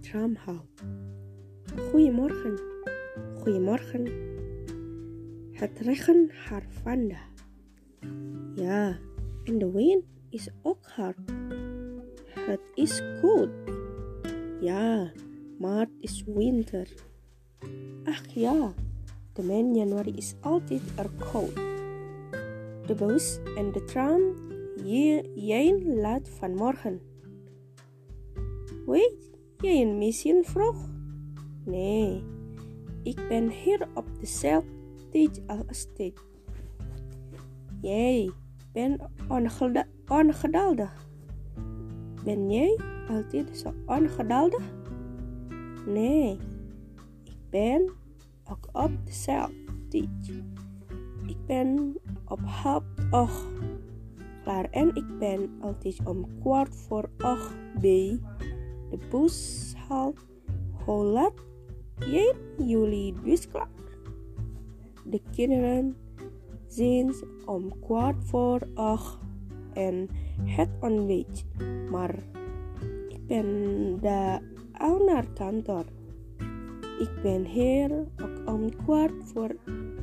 tram halt. Goedemorgen, goedemorgen. Het regen hard vandaag. Ja, en de wind is ook hard. Het is koud. Ja, maar het is winter. Ach ja, de maand januari is altijd er koud. De bus en de tram jij laat vanmorgen. Weet jij een missie vroeg? Nee, ik ben hier op dezelfde tijd als dit. Jij bent ongeduldig. Ben jij altijd zo ongeduldig? Nee, ik ben ook op dezelfde tijd. Ik ben op half acht klaar en ik ben altijd om kwart voor acht bij de bus halt. Hoe laat jij jullie klaar? De kinderen zijn om kwart voor acht en het ontbijt. Maar ik ben daar al naar kantoor. Ik ben hier ook om kwart voor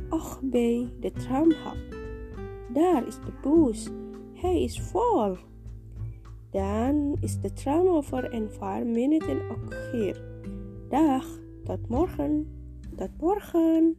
acht bij de tramhal. Daar is de bus. Hij is vol. Dan is de tram over een paar minuten ook hier. Dag, tot morgen. Tot morgen.